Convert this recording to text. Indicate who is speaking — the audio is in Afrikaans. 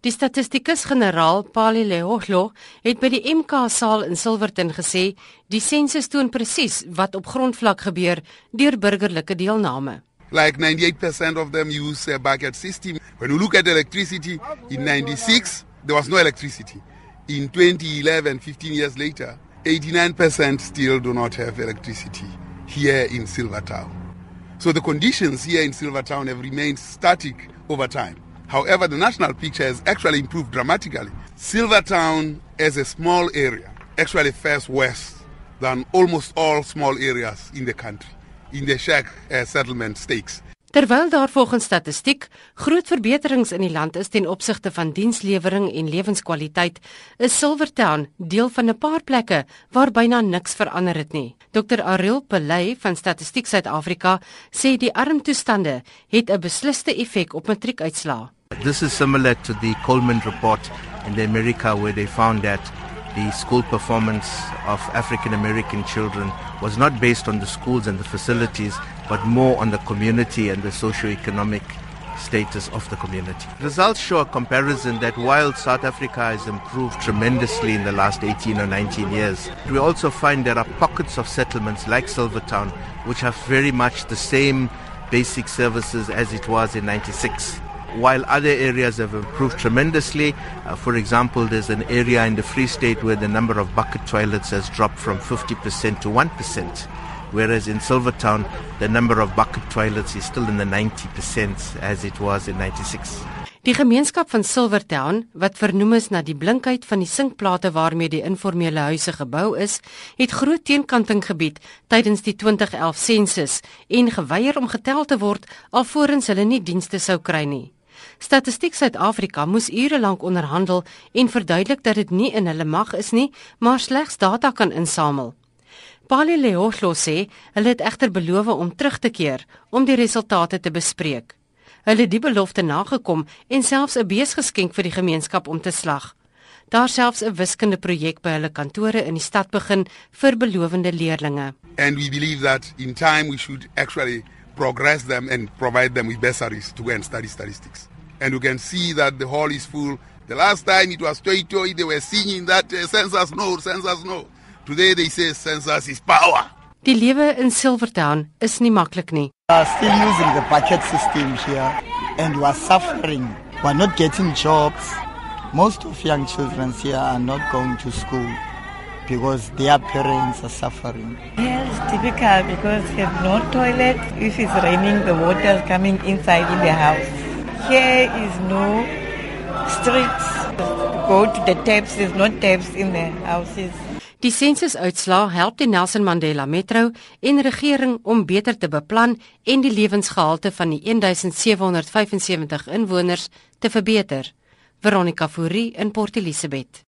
Speaker 1: Die statistikus-generaal Pali Lehohlo het by die MK saal in Silverton gesê die sensus toon presies wat op grondvlak gebeur deur burgerlike deelname.
Speaker 2: Like 98% of them use a bucket system. When you look at electricity in 96 there was no electricity. In 2011 15 years later 89% still do not have electricity here in Silvertown. So the conditions here in Silvertown have remained static over time. However, the national picture has actually improved dramatically. Silvertown, as a small area, actually fares worse than almost all small areas in the country in the shack uh, settlement stakes.
Speaker 1: Terwyl daar volgens statistiek groot verbeterings in die land is ten opsigte van dienslewering en lewenskwaliteit, is Silvertown deel van 'n paar plekke waar byna niks verander het nie. Dr Ariel Pelay van Statistiek Suid-Afrika sê die armtoestande het 'n besliste effek op matriekuitslae.
Speaker 3: This is similar to the Coleman report in America where they found that the school performance of African American children was not based on the schools and the facilities, but more on the community and the socio-economic status of the community. Results show a comparison that while South Africa has improved tremendously in the last 18 or 19 years, we also find there are pockets of settlements like Silvertown which have very much the same basic services as it was in 96 while other areas have improved tremendously. Uh, for example, there's an area in the Free State where the number of bucket toilets has dropped from 50% to 1%, whereas in Silvertown, the number of bucket toilets is still in the 90% as it was in 96.
Speaker 1: Die gemeenskap van Silvertown, wat vernoem is na die blinkheid van die sinkplate waarmee die informele huise gebou is, het groot teenkanting gebied tydens die 2011 sensus en geweier om getel te word alvorens hulle nie dienste sou kry nie. Statistiek Suid-Afrika moes ure lank onderhandel en verduidelik dat dit nie in hulle mag is nie, maar slegs data kan insamel. Pali Leohlo sê hulle het egter beloof om terug te keer om die resultate te bespreek. Hulle het die belofte nagekom en selfs 'n bees geskenk vir die gemeenskap om te slag. Daar selfs 'n wiskundeprojek by hulle kantore in die stad begin vir belowende leerdlinge.
Speaker 2: And we believe that in time we should actually progress them and provide them with bursaries to go and study statistics. And you can see that the hall is full. The last time it was toy toy, they were singing that uh, census no, census no. Today they say census is power.
Speaker 1: Die lewe in Silvertown is nie maklik nie.
Speaker 4: We are still using the bucket system here and we are suffering. We are not getting jobs. Most of young children here are not going to school because their parents are suffering.
Speaker 5: Yes, typical because there's no toilet. If it's raining, the water is coming inside in the house. Here is no streets. Go to the taps, there's no taps in the houses.
Speaker 1: Die sensusuitslae help die Nelson Mandela Metro en regering om beter te beplan en die lewensgehalte van die 1775 inwoners te verbeter. Veronica Fourie in Port Elizabeth.